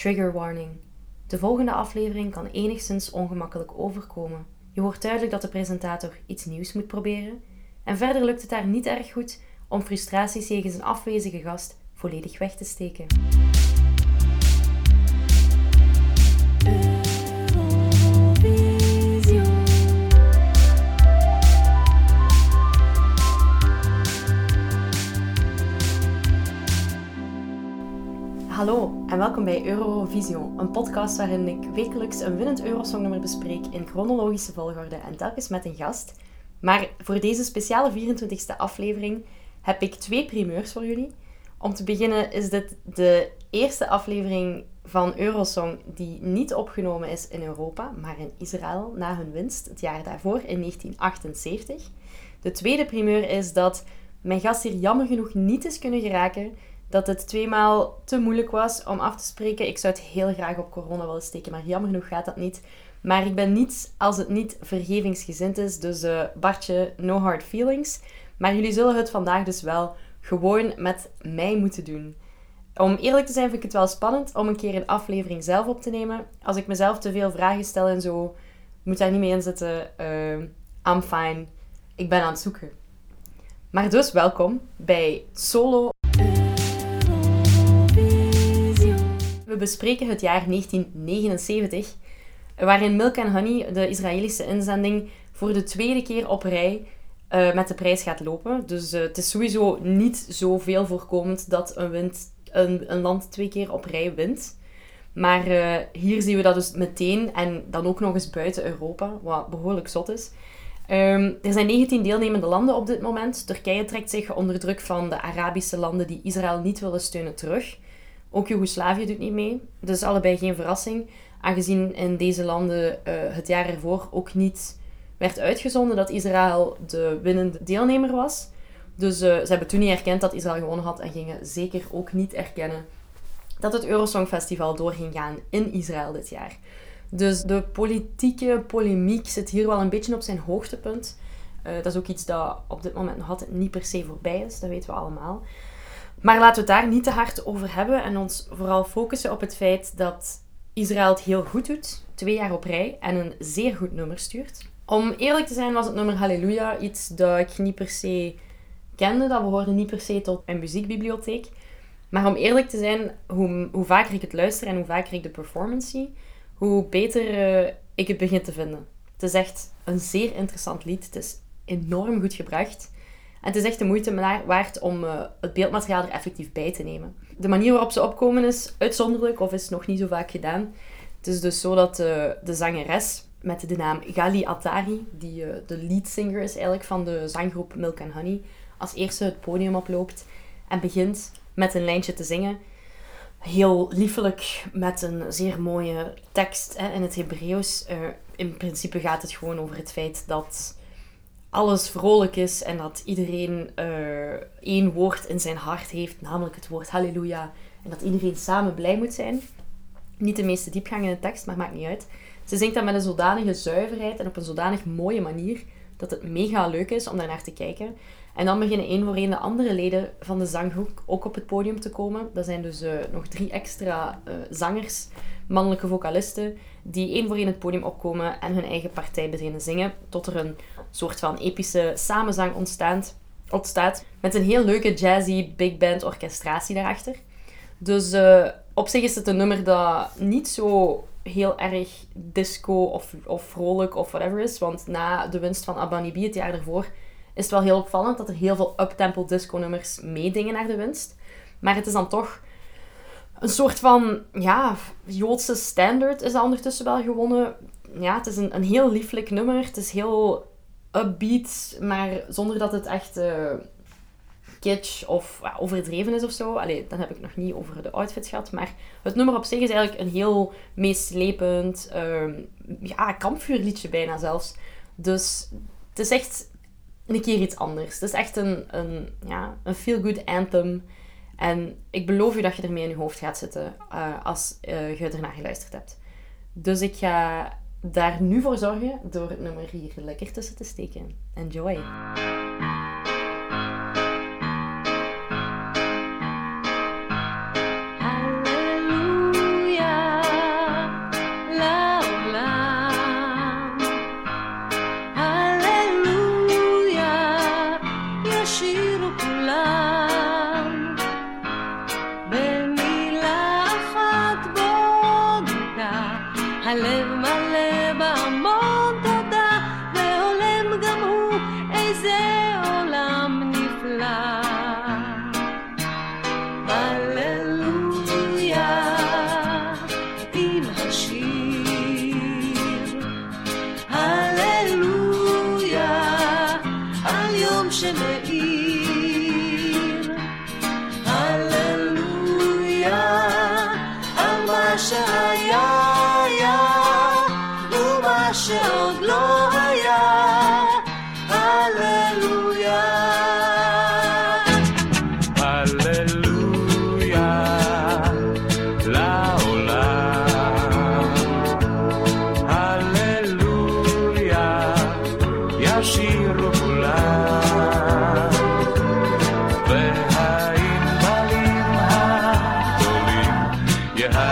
Trigger warning. De volgende aflevering kan enigszins ongemakkelijk overkomen. Je hoort duidelijk dat de presentator iets nieuws moet proberen. En verder lukt het haar niet erg goed om frustraties jegens een afwezige gast volledig weg te steken. Hallo en welkom bij Eurovision, een podcast waarin ik wekelijks een winnend Eurosongnummer bespreek in chronologische volgorde en telkens met een gast. Maar voor deze speciale 24e aflevering heb ik twee primeurs voor jullie. Om te beginnen is dit de eerste aflevering van Eurosong die niet opgenomen is in Europa, maar in Israël na hun winst het jaar daarvoor in 1978. De tweede primeur is dat mijn gast hier jammer genoeg niet is kunnen geraken dat het tweemaal te moeilijk was om af te spreken. Ik zou het heel graag op corona willen steken, maar jammer genoeg gaat dat niet. Maar ik ben niet als het niet vergevingsgezind is. Dus uh, Bartje, no hard feelings. Maar jullie zullen het vandaag dus wel gewoon met mij moeten doen. Om eerlijk te zijn vind ik het wel spannend om een keer een aflevering zelf op te nemen. Als ik mezelf te veel vragen stel en zo, moet daar niet mee inzetten. Uh, I'm fine. Ik ben aan het zoeken. Maar dus welkom bij Solo We bespreken het jaar 1979, waarin Milk and Honey, de Israëlische inzending, voor de tweede keer op rij uh, met de prijs gaat lopen. Dus uh, het is sowieso niet zoveel voorkomend dat een, een, land twee keer op rij wint. Maar uh, hier zien we dat dus meteen en dan ook nog eens buiten Europa, wat behoorlijk zot is. Um, er zijn 19 deelnemende landen op dit moment. Turkije trekt zich onder druk van de Arabische landen die Israël niet willen steunen terug. Ook Joegoslavië doet niet mee. Dus allebei geen verrassing. Aangezien in deze landen uh, het jaar ervoor ook niet werd uitgezonden dat Israël de winnende deelnemer was. Dus uh, ze hebben toen niet erkend dat Israël gewonnen had en gingen zeker ook niet erkennen dat het Eurosong Festival door ging gaan in Israël dit jaar. Dus de politieke polemiek zit hier wel een beetje op zijn hoogtepunt. Uh, dat is ook iets dat op dit moment nog altijd niet per se voorbij is, dat weten we allemaal. Maar laten we het daar niet te hard over hebben en ons vooral focussen op het feit dat Israël het heel goed doet, twee jaar op rij, en een zeer goed nummer stuurt. Om eerlijk te zijn was het nummer Halleluja iets dat ik niet per se kende, dat behoorde niet per se tot een muziekbibliotheek. Maar om eerlijk te zijn, hoe, hoe vaker ik het luister en hoe vaker ik de performance zie, hoe beter uh, ik het begin te vinden. Het is echt een zeer interessant lied. Het is enorm goed gebracht. En het is echt de moeite waard om uh, het beeldmateriaal er effectief bij te nemen. De manier waarop ze opkomen is uitzonderlijk of is nog niet zo vaak gedaan. Het is dus zo dat uh, de zangeres met de naam Gali Atari, die uh, de leadsinger is eigenlijk van de zanggroep Milk and Honey, als eerste het podium oploopt en begint met een lijntje te zingen. Heel liefelijk met een zeer mooie tekst hè, in het Hebreeuws. in principe gaat het gewoon over het feit dat alles vrolijk is en dat iedereen uh, één woord in zijn hart heeft, namelijk het woord halleluja. En dat iedereen samen blij moet zijn. Niet de meeste diepgang in de tekst, maar maakt niet uit. Ze zingt dat met een zodanige zuiverheid en op een zodanig mooie manier dat het mega leuk is om daar naar te kijken. En dan beginnen één voor één de andere leden van de zanggroep ook op het podium te komen. Dat zijn dus uh, nog drie extra uh, zangers, mannelijke vocalisten, die één voor één het podium opkomen en hun eigen partij beginnen zingen. Tot er een soort van epische samenzang ontstaat, met een heel leuke jazzy big band orchestratie daarachter. Dus uh, op zich is het een nummer dat niet zo heel erg disco of, of vrolijk of whatever is. Want na de winst van Abanibi het jaar ervoor is het wel heel opvallend dat er heel veel uptempo disco nummers meedingen naar de winst. Maar het is dan toch een soort van ja, Joodse standard is dat ondertussen wel gewonnen. Ja, het is een, een heel lieflijk nummer. Het is heel upbeat, maar zonder dat het echt uh, kitsch of overdreven is of zo. Allee, dan heb ik nog niet over de outfits gehad. Maar het nummer op zich is eigenlijk een heel meeslepend, uh, ja, kampvuurliedje bijna zelfs. Dus het is echt een keer iets anders. Het is echt een, een, ja, een feel-good anthem. En ik beloof je dat je ermee in je hoofd gaat zitten uh, als uh, je ernaar geluisterd hebt. Dus ik ga daar nu voor zorgen door het nummer hier lekker tussen te steken. Enjoy!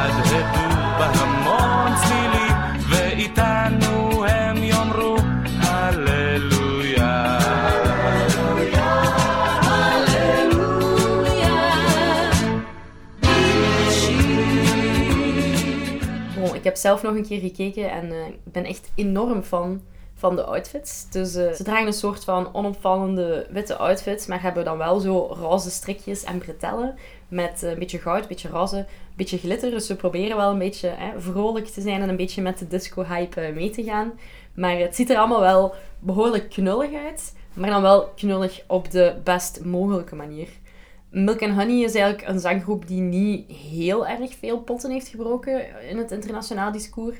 יהדהדו בהמון צלילים, ואיתנו הם יאמרו הללויה. Bon, ik heb zelf nog een keer gekeken en eh, ik ben echt enorm fan van de outfits. Dus eh, ze dragen een soort van onopvallende witte outfits, maar hebben dan wel zo roze strikjes en bretellen met eh, een beetje goud, een beetje roze, een beetje glitter. Dus ze proberen wel een beetje hè, vrolijk te zijn en een beetje met de disco-hype eh, mee te gaan. Maar het ziet er allemaal wel behoorlijk knullig uit, maar dan wel knullig op de best mogelijke manier. Milk and Honey is eigenlijk een zanggroep die niet heel erg veel potten heeft gebroken in het internationaal discours.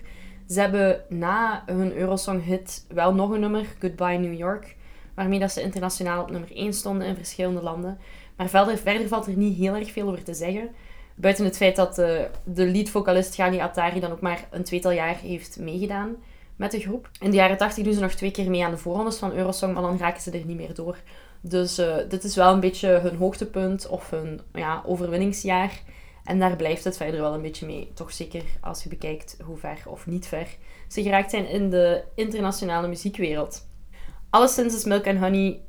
Ze hebben na hun Eurosong-hit wel nog een nummer, Goodbye New York, waarmee dat ze internationaal op nummer 1 stonden in verschillende landen. Maar verder, verder valt er niet heel erg veel over te zeggen. Buiten het feit dat de, de lead-vocalist Ghani Attari dan ook maar een tweetal jaar heeft meegedaan met de groep. In de jaren 80 doen ze nog twee keer mee aan de voorrondes van Eurosong, maar dan raken ze er niet meer door. Dus eh, dit is wel een beetje hun hoogtepunt of hun ja, overwinningsjaar. En daar blijft het verder wel een beetje mee. Toch zeker als je bekijkt hoe ver of niet ver ze geraakt zijn in de internationale muziekwereld. Alleszins is Milk and Honey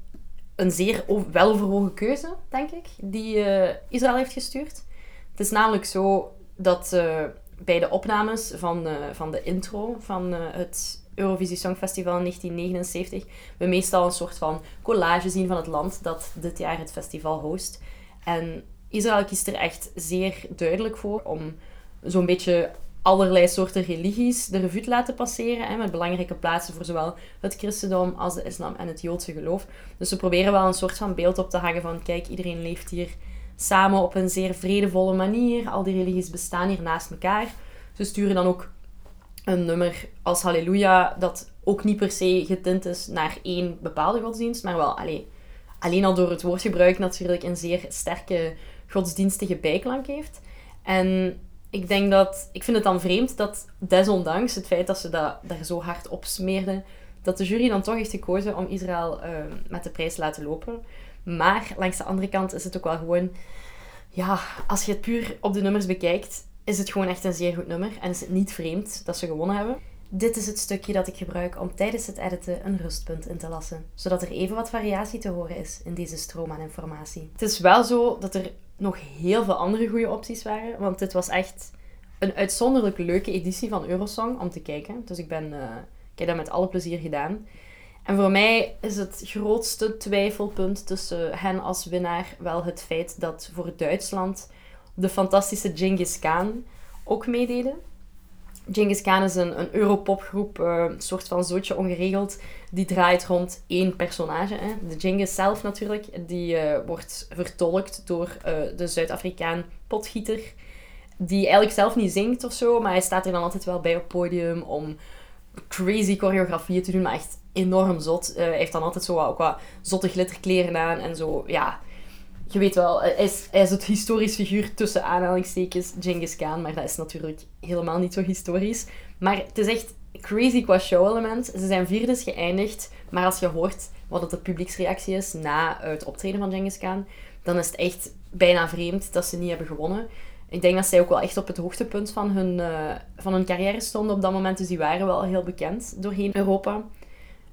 een zeer weloverwogen keuze, denk ik, die eh, Israël heeft gestuurd. Het is namelijk zo dat eh, bij de opnames van, eh, van de intro van het Eurovisie Songfestival in 1979 we meestal een soort van collage zien van het land dat dit jaar het festival host. En Israël kiest er echt zeer duidelijk voor om zo'n beetje allerlei soorten religies de revue te laten passeren. Hè, met belangrijke plaatsen voor zowel het christendom als de islam en het joodse geloof. Dus ze proberen wel een soort van beeld op te hangen van kijk, iedereen leeft hier samen op een zeer vredevolle manier. Al die religies bestaan hier naast elkaar. Ze sturen dan ook een nummer als Halleluja, dat ook niet per se getint is naar één bepaalde godsdienst, maar wel allee, alleen al door het woordgebruik natuurlijk een zeer sterke godsdienstige bijklank heeft. En ik denk dat, ik vind het dan vreemd dat desondanks het feit dat ze dat daar zo hard op smeerden, dat de jury dan toch heeft gekozen om Israël eh, met de prijs te laten lopen. Maar langs de andere kant is het ook wel gewoon, ja, als je het puur op de nummers bekijkt, is het gewoon echt een zeer goed nummer. En is het niet vreemd dat ze gewonnen hebben. Dit is het stukje dat ik gebruik om tijdens het editen een rustpunt in te lassen, zodat er even wat variatie te horen is in deze stroom aan informatie. Het is wel zo dat er nog heel veel andere goede opties waren, want dit was echt een uitzonderlijk leuke editie van Eurosong om te kijken. Dus ik, ben, ik heb dat met alle plezier gedaan. En voor mij is het grootste twijfelpunt tussen hen als winnaar wel het feit dat voor Duitsland de fantastische Genghis Khan ook meededen. Genghis Khan is een, europopgroep, eh, een soort van zootje ongeregeld, die draait rond één personage. Hè. De Genghis zelf natuurlijk, die eh, wordt vertolkt door eh, de Zuid-Afrikaan potgieter, die eigenlijk zelf niet zingt of zo, maar hij staat er dan altijd wel bij op podium om crazy choreografieën te doen, maar echt enorm zot. Hij heeft dan altijd zo wat, ook wat zotte glitterkleren aan en zo, ja... Je weet wel, hij is, is het historisch figuur tussen aanhalingstekens Genghis Khan, maar dat is natuurlijk helemaal niet zo historisch. Maar het is echt crazy qua show-element. Ze zijn vierdes geëindigd, maar als je hoort wat het de publieksreactie is na het optreden van Genghis Khan, dan is het echt bijna vreemd dat ze niet hebben gewonnen. Ik denk dat zij ook wel echt op het hoogtepunt van hun, eh, van hun carrière stonden op dat moment, dus die waren wel heel bekend doorheen Europa.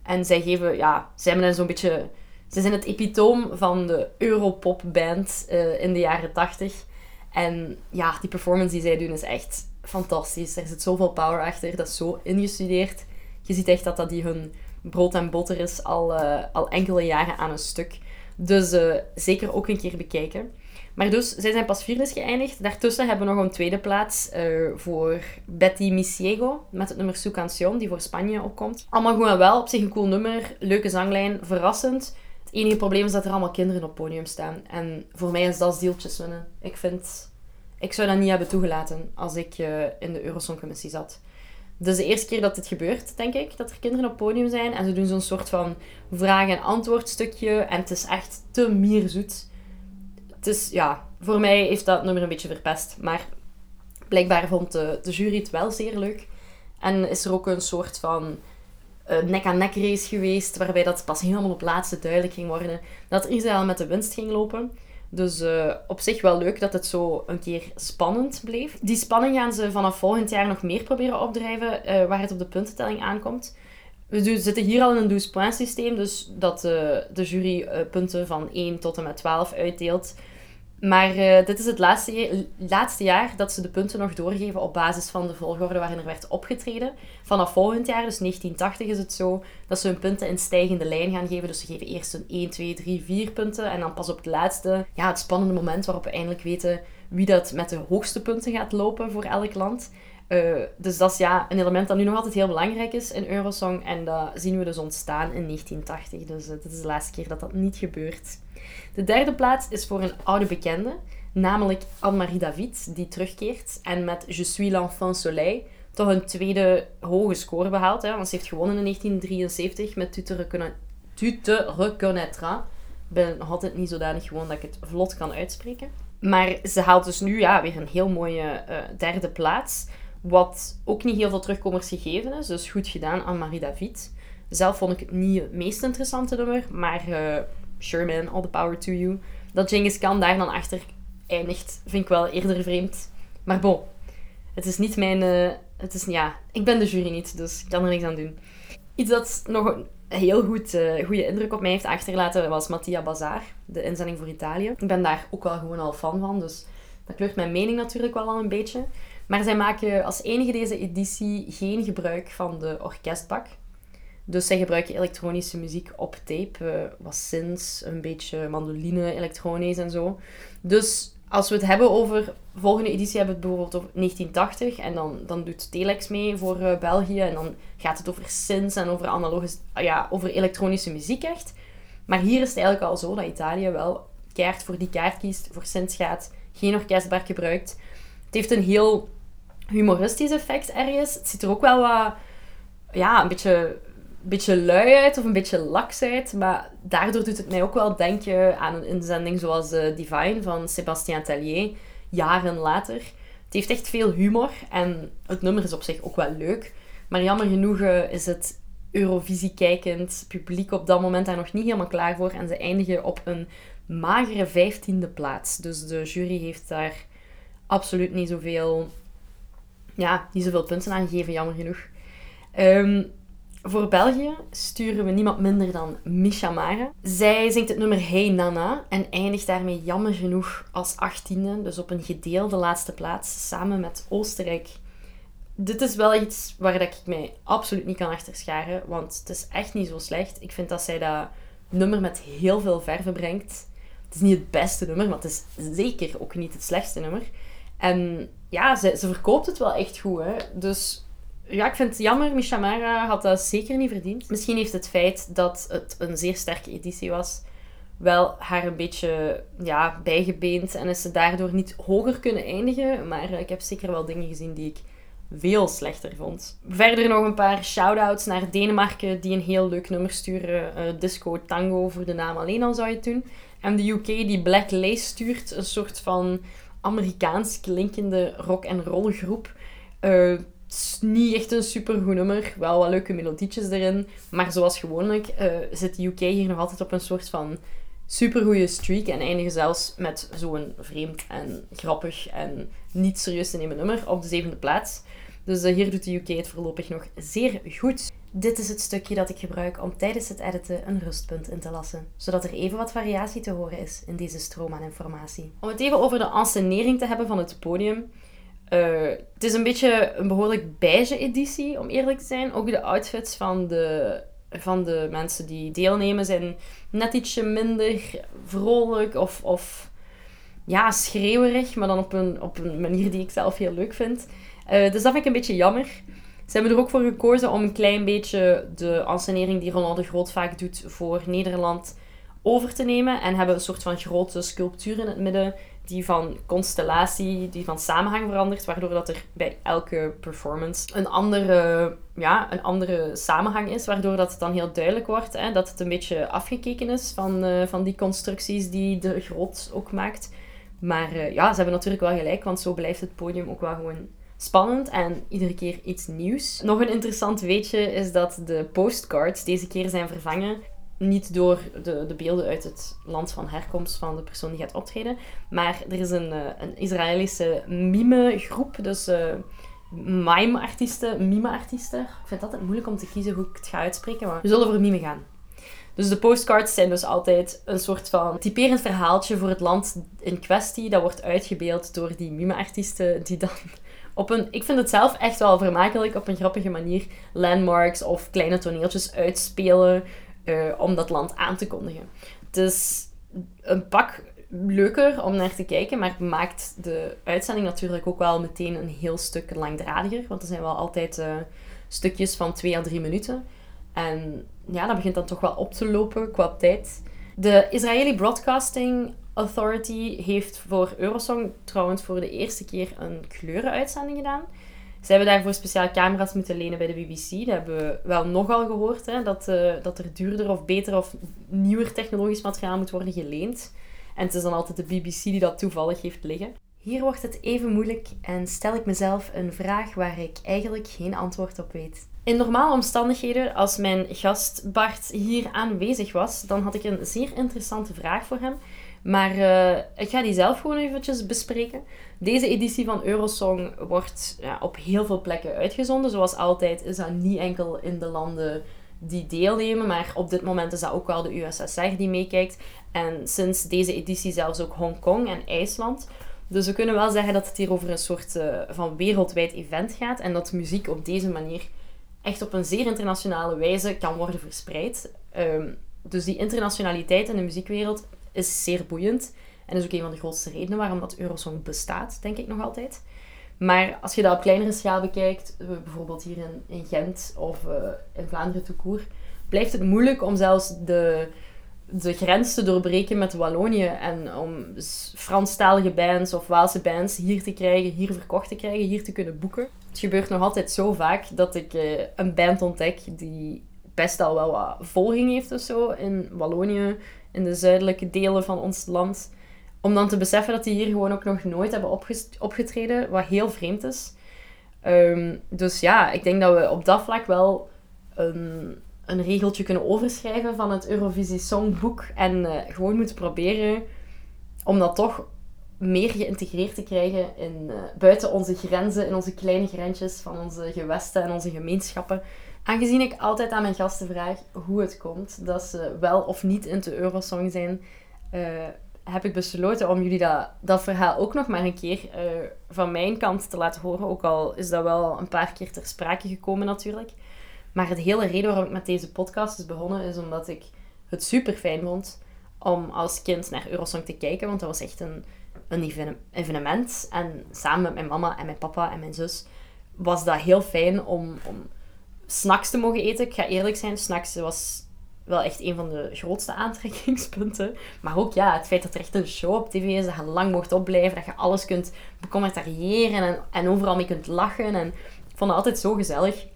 En zij geven, ja, zij hebben zo'n beetje... Ze zijn het epitoom van de Europop-band eh, in de jaren 80. En ja, die performance die zij doen is echt fantastisch. Er zit zoveel power achter, dat is zo ingestudeerd. Je ziet echt dat dat die hun brood en boter is al, eh, al enkele jaren aan een stuk. Dus eh, zeker ook een keer bekijken. Maar dus, zij zijn pas vierde geëindigd. Daartussen hebben we nog een tweede plaats voor Betty Misiego met het nummer Su Canción, die voor Spanje opkomt. Allemaal en wel, op zich een cool nummer, leuke zanglijn, verrassend. Enige probleem is dat er allemaal kinderen op podium staan. En voor mij is dat zieltjes winnen. Ik vind... Ik zou dat niet hebben toegelaten als ik eh, in de Eurosongcommissie zat. Is de eerste keer dat dit gebeurt, denk ik, dat er kinderen op podium zijn. En ze doen zo'n soort van vraag- en antwoord stukje. En het is echt te mierzoet. Het is, ja, voor mij heeft dat nummer een beetje verpest. Maar blijkbaar vond de, de jury het wel zeer leuk. En is er ook een soort van eh, nek-aan-nek race geweest, waarbij dat pas helemaal op laatste duidelijk ging worden dat Israël met de winst ging lopen. Dus eh, op zich wel leuk dat het zo een keer spannend bleef. Die spanning gaan ze vanaf volgend jaar nog meer proberen opdrijven, eh, waar het op de puntentelling aankomt. We zitten hier al in een 12 points systeem, dus dat eh, de jury eh, punten van 1 tot en met 12 uitdeelt. Maar eh, dit is het laatste, laatste jaar dat ze de punten nog doorgeven op basis van de volgorde waarin er werd opgetreden. Vanaf volgend jaar, dus 1980, is het zo dat ze hun punten in stijgende lijn gaan geven. Dus ze geven eerst een 1, 2, 3, 4 punten. En dan pas op het laatste, ja, het spannende moment waarop we eindelijk weten wie dat met de hoogste punten gaat lopen voor elk land. Eh, dus dat is ja, een element dat nu nog altijd heel belangrijk is in Eurosong. En dat zien we dus ontstaan in 1980. Dus eh, dit is de laatste keer dat dat niet gebeurt. De derde plaats is voor een oude bekende, namelijk Anne-Marie David, die terugkeert en met Je suis l'enfant soleil toch een tweede hoge score behaalt. Hè, want ze heeft gewonnen in 1973 met Tu te. Ik ben nog altijd niet zodanig gewoon dat ik het vlot kan uitspreken. Maar ze haalt dus nu ja, weer een heel mooie eh, derde plaats. Wat ook niet heel veel terugkomers gegeven is. Dus goed gedaan aan Marie David. Zelf vond ik het niet het meest interessante nummer. Maar uh, sure man, all the power to you. Dat Genghis Khan daar dan achter eindigt, vind ik wel eerder vreemd. Maar bon, het is niet mijn... Uh, het is, ja, ik ben de jury niet, dus ik kan er niks aan doen. Iets dat nog een heel goed, uh, goede indruk op mij heeft achtergelaten was Mattia Bazar, de inzending voor Italië. Ik ben daar ook wel gewoon al fan van, dus dat kleurt mijn mening natuurlijk wel al een beetje. Maar zij maken als enige deze editie geen gebruik van de orkestbak. Dus zij gebruiken elektronische muziek op tape. Uh, wat synths, een beetje mandoline, elektronisch en zo. Dus als we het hebben over... Volgende editie hebben we het bijvoorbeeld over 1980. En dan, dan doet Telex mee voor uh, België. En dan gaat het over synths en over analoge... Ja, over elektronische muziek echt. Maar hier is het eigenlijk al zo dat Italië wel keihard voor die kaart kiest. Voor synths gaat. Geen orkestbak gebruikt. Het heeft een heel humoristisch effect ergens. Het ziet er ook wel wat... Ja, een beetje beetje lui uit of een beetje laks uit. Maar daardoor doet het mij ook wel denken aan een inzending zoals uh, Divine van Sébastien Tellier, jaren later. Het heeft echt veel humor en het nummer is op zich ook wel leuk. Maar jammer genoeg uh, is het Eurovisie kijkend publiek op dat moment daar nog niet helemaal klaar voor. En ze eindigen op een magere vijftiende plaats. Dus de jury heeft daar absoluut niet zoveel, ja, niet zoveel punten aan gegeven, jammer genoeg. Um, voor België sturen we niemand minder dan Misha Mara. Zij zingt het nummer Hey Nana en eindigt daarmee jammer genoeg als achttiende, dus op een gedeelde laatste plaats, samen met Oostenrijk. Dit is wel iets waar ik mij absoluut niet kan achterscharen, want het is echt niet zo slecht. Ik vind dat zij dat nummer met heel veel verve brengt. Het is niet het beste nummer, maar het is zeker ook niet het slechtste nummer. En ja, ze, ze verkoopt het wel echt goed, hè. Dus ja, ik vind het jammer. Mishamara had dat zeker niet verdiend. Misschien heeft het feit dat het een zeer sterke editie was, wel haar een beetje ja, bijgebeend. En is ze daardoor niet hoger kunnen eindigen. Maar ik heb zeker wel dingen gezien die ik veel slechter vond. Verder nog een paar shout-outs naar Denemarken, die een heel leuk nummer sturen. Uh, Disco Tango, voor de naam alleen al zou je het doen. En de UK, die Black Lace stuurt. Een soort van Amerikaans klinkende rock- en roll groep. Uh, het is niet echt een supergoed nummer. Wel wat leuke melodietjes erin. Maar zoals gewoonlijk uh, zit de UK hier nog altijd op een soort van supergoeie streak. En eindigen zelfs met zo'n vreemd en grappig en niet serieus te nemen nummer op de zevende plaats. Dus eh, hier doet de UK het voorlopig nog zeer goed. Dit is het stukje dat ik gebruik om tijdens het editen een rustpunt in te lassen, zodat er even wat variatie te horen is in deze stroom aan informatie. Om het even over de ensenering te hebben van het podium. Eh, het is een beetje een behoorlijk beige editie, om eerlijk te zijn. Ook de outfits van de, van de mensen die deelnemen zijn net ietsje minder vrolijk of, of ja, schreeuwerig, maar dan op een, op een manier die ik zelf heel leuk vind. Eh, dus dat vind ik een beetje jammer. Ze hebben er ook voor gekozen om een klein beetje de ansenering die Ronald de Groot vaak doet voor Nederland over te nemen. En hebben een soort van grote sculptuur in het midden die van constellatie, die van samenhang verandert, waardoor dat er bij elke performance een andere, ja, een andere samenhang is, waardoor dat het dan heel duidelijk wordt hè, dat het een beetje afgekeken is van, eh, van die constructies die de Groot ook maakt. Maar eh, ja, ze hebben natuurlijk wel gelijk, want zo blijft het podium ook wel gewoon spannend en iedere keer iets nieuws. Nog een interessant weetje is dat de postcards deze keer zijn vervangen. Niet door de, de beelden uit het land van herkomst van de persoon die gaat optreden. Maar er is een, eh, een Israëlische mime-groep. Dus uh, mime-artiesten, mime-artiesten. Ik vind het altijd moeilijk om te kiezen hoe ik het ga uitspreken. Maar we zullen voor mime gaan. Dus de postcards zijn dus altijd een soort van typerend verhaaltje voor het land in kwestie. Dat wordt uitgebeeld door die mime-artiesten die dan op een, ik vind het zelf echt wel vermakelijk, op een grappige manier landmarks of kleine toneeltjes uitspelen uh, om dat land aan te kondigen. Het is een pak leuker om naar te kijken, maar maakt de uitzending natuurlijk ook wel meteen een heel stuk langdradiger, want er zijn wel altijd uh, stukjes van twee à drie minuten. En ja, dat begint dan toch wel op te lopen qua tijd. De Israeli Broadcasting Authority heeft voor Eurosong trouwens voor de eerste keer een kleurenuitzending gedaan. Ze hebben daarvoor speciaal camera's moeten lenen bij de BBC. Dat hebben we wel nogal gehoord, hè, dat, uh, dat er duurder of beter of nieuwer technologisch materiaal moet worden geleend. En het is dan altijd de BBC die dat toevallig heeft liggen. Hier wordt het even moeilijk en stel ik mezelf een vraag waar ik eigenlijk geen antwoord op weet. In normale omstandigheden, als mijn gast Bart hier aanwezig was, dan had ik een zeer interessante vraag voor hem. Maar uh, ik ga die zelf gewoon eventjes bespreken. Deze editie van Eurosong wordt ja, op heel veel plekken uitgezonden. Zoals altijd is dat niet enkel in de landen die deelnemen, maar op dit moment is dat ook wel de USSR die meekijkt. En sinds deze editie zelfs ook Hongkong en IJsland. Dus we kunnen wel zeggen dat het hier over een soort uh, van wereldwijd event gaat. En dat muziek op deze manier echt op een zeer internationale wijze kan worden verspreid. Um, dus die internationaliteit in de muziekwereld is zeer boeiend. En is ook een van de grootste redenen waarom dat Eurosong bestaat, denk ik nog altijd. Maar als je dat op kleinere schaal bekijkt, bijvoorbeeld hier in, in Gent of uh, in Vlaanderen toekoer, blijft het moeilijk om zelfs de, de grens te doorbreken met Wallonië en om Franstalige bands of Waalse bands hier te krijgen, hier verkocht te krijgen, hier te kunnen boeken. Het gebeurt nog altijd zo vaak dat ik uh, een band ontdek die best al wel wat volging heeft of zo in Wallonië, in de zuidelijke delen van ons land. Om dan te beseffen dat die hier gewoon ook nog nooit hebben opgetreden, wat heel vreemd is. Um, dus ja, ik denk dat we op dat vlak wel een, een regeltje kunnen overschrijven van het Eurovisie Songboek. En uh, gewoon moeten proberen om dat toch meer geïntegreerd te krijgen in, uh, buiten onze grenzen, in onze kleine grensjes van onze gewesten en onze gemeenschappen. Aangezien ik altijd aan mijn gasten vraag hoe het komt dat ze wel of niet in de Eurosong zijn, uh, heb ik besloten om jullie dat, dat verhaal ook nog maar een keer uh, van mijn kant te laten horen. Ook al is dat wel een paar keer ter sprake gekomen natuurlijk. Maar het hele reden waarom ik met deze podcast is begonnen, is omdat ik het super fijn vond om als kind naar Eurosong te kijken. Want dat was echt een, een evenement. En samen met mijn mama en mijn papa en mijn zus was dat heel fijn om, om snacks te mogen eten. Ik ga eerlijk zijn, snacks was wel echt een van de grootste aantrekkingspunten. Maar ook ja, het feit dat er echt een show op tv is, dat je lang mocht opblijven, dat je alles kunt becommentariëren en, en overal mee kunt lachen. En ik vond het altijd zo gezellig.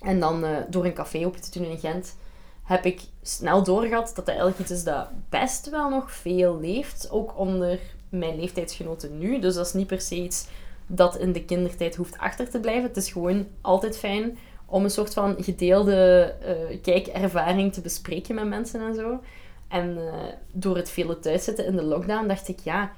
En dan uh, door een café op te doen in Gent, heb ik snel doorgehad dat dat eigenlijk iets is dat best wel nog veel leeft. Ook onder mijn leeftijdsgenoten nu. Dus dat is niet per se iets dat in de kindertijd hoeft achter te blijven. Het is gewoon altijd fijn om een soort van gedeelde uh, kijkervaring te bespreken met mensen en zo. En uh, door het vele thuiszitten in de lockdown dacht ik, ja,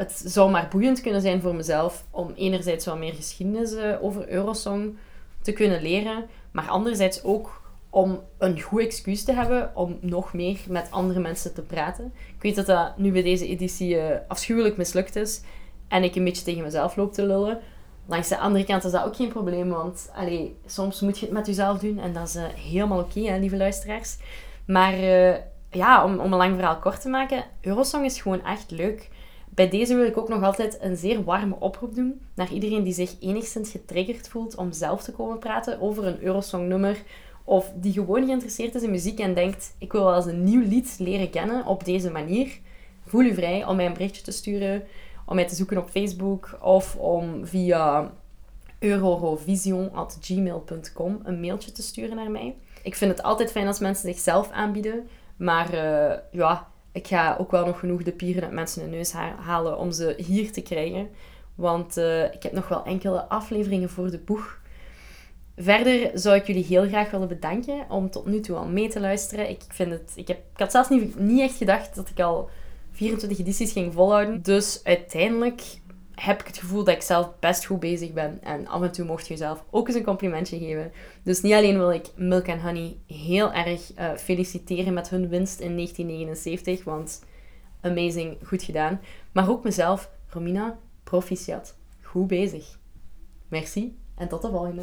het zou maar boeiend kunnen zijn voor mezelf om enerzijds wat meer geschiedenis eh, over Eurosong te kunnen leren, maar anderzijds ook om een goed excuus te hebben om nog meer met andere mensen te praten. Ik weet dat dat nu bij deze editie eh, afschuwelijk mislukt is en ik een beetje tegen mezelf loop te lullen. Langs de andere kant is dat ook geen probleem, want allee, soms moet je het met jezelf doen en dat is eh, helemaal oké, lieve luisteraars. Maar eh, ja, om, om een lang verhaal kort te maken, Eurosong is gewoon echt leuk. Bij deze wil ik ook nog altijd een zeer warme oproep doen naar iedereen die zich enigszins getriggerd voelt om zelf te komen praten over een Eurosong-nummer of die gewoon geïnteresseerd is in muziek en denkt, ik wil wel eens een nieuw lied leren kennen op deze manier. Voel u vrij om mij een berichtje te sturen, om mij te zoeken op Facebook of om via eurorovision.gmail.com een mailtje te sturen naar mij. Ik vind het altijd fijn als mensen zichzelf aanbieden, maar uh, ja, ik ga ook wel nog genoeg de pieren uit mensen in neus halen om ze hier te krijgen. Want uh, ik heb nog wel enkele afleveringen voor de boeg. Verder zou ik jullie heel graag willen bedanken om tot nu toe al mee te luisteren. Ik, vind het, ik, heb, ik had zelfs niet, niet echt gedacht dat ik al 24 edities ging volhouden. Dus uiteindelijk heb ik het gevoel dat ik zelf best goed bezig ben. En af en toe mocht je zelf ook eens een complimentje geven. Dus niet alleen wil ik Milk and Honey heel erg uh, feliciteren met hun winst in 1979. Want amazing, goed gedaan. Maar ook mezelf, Romina, proficiat. Goed bezig. Merci en tot de volgende.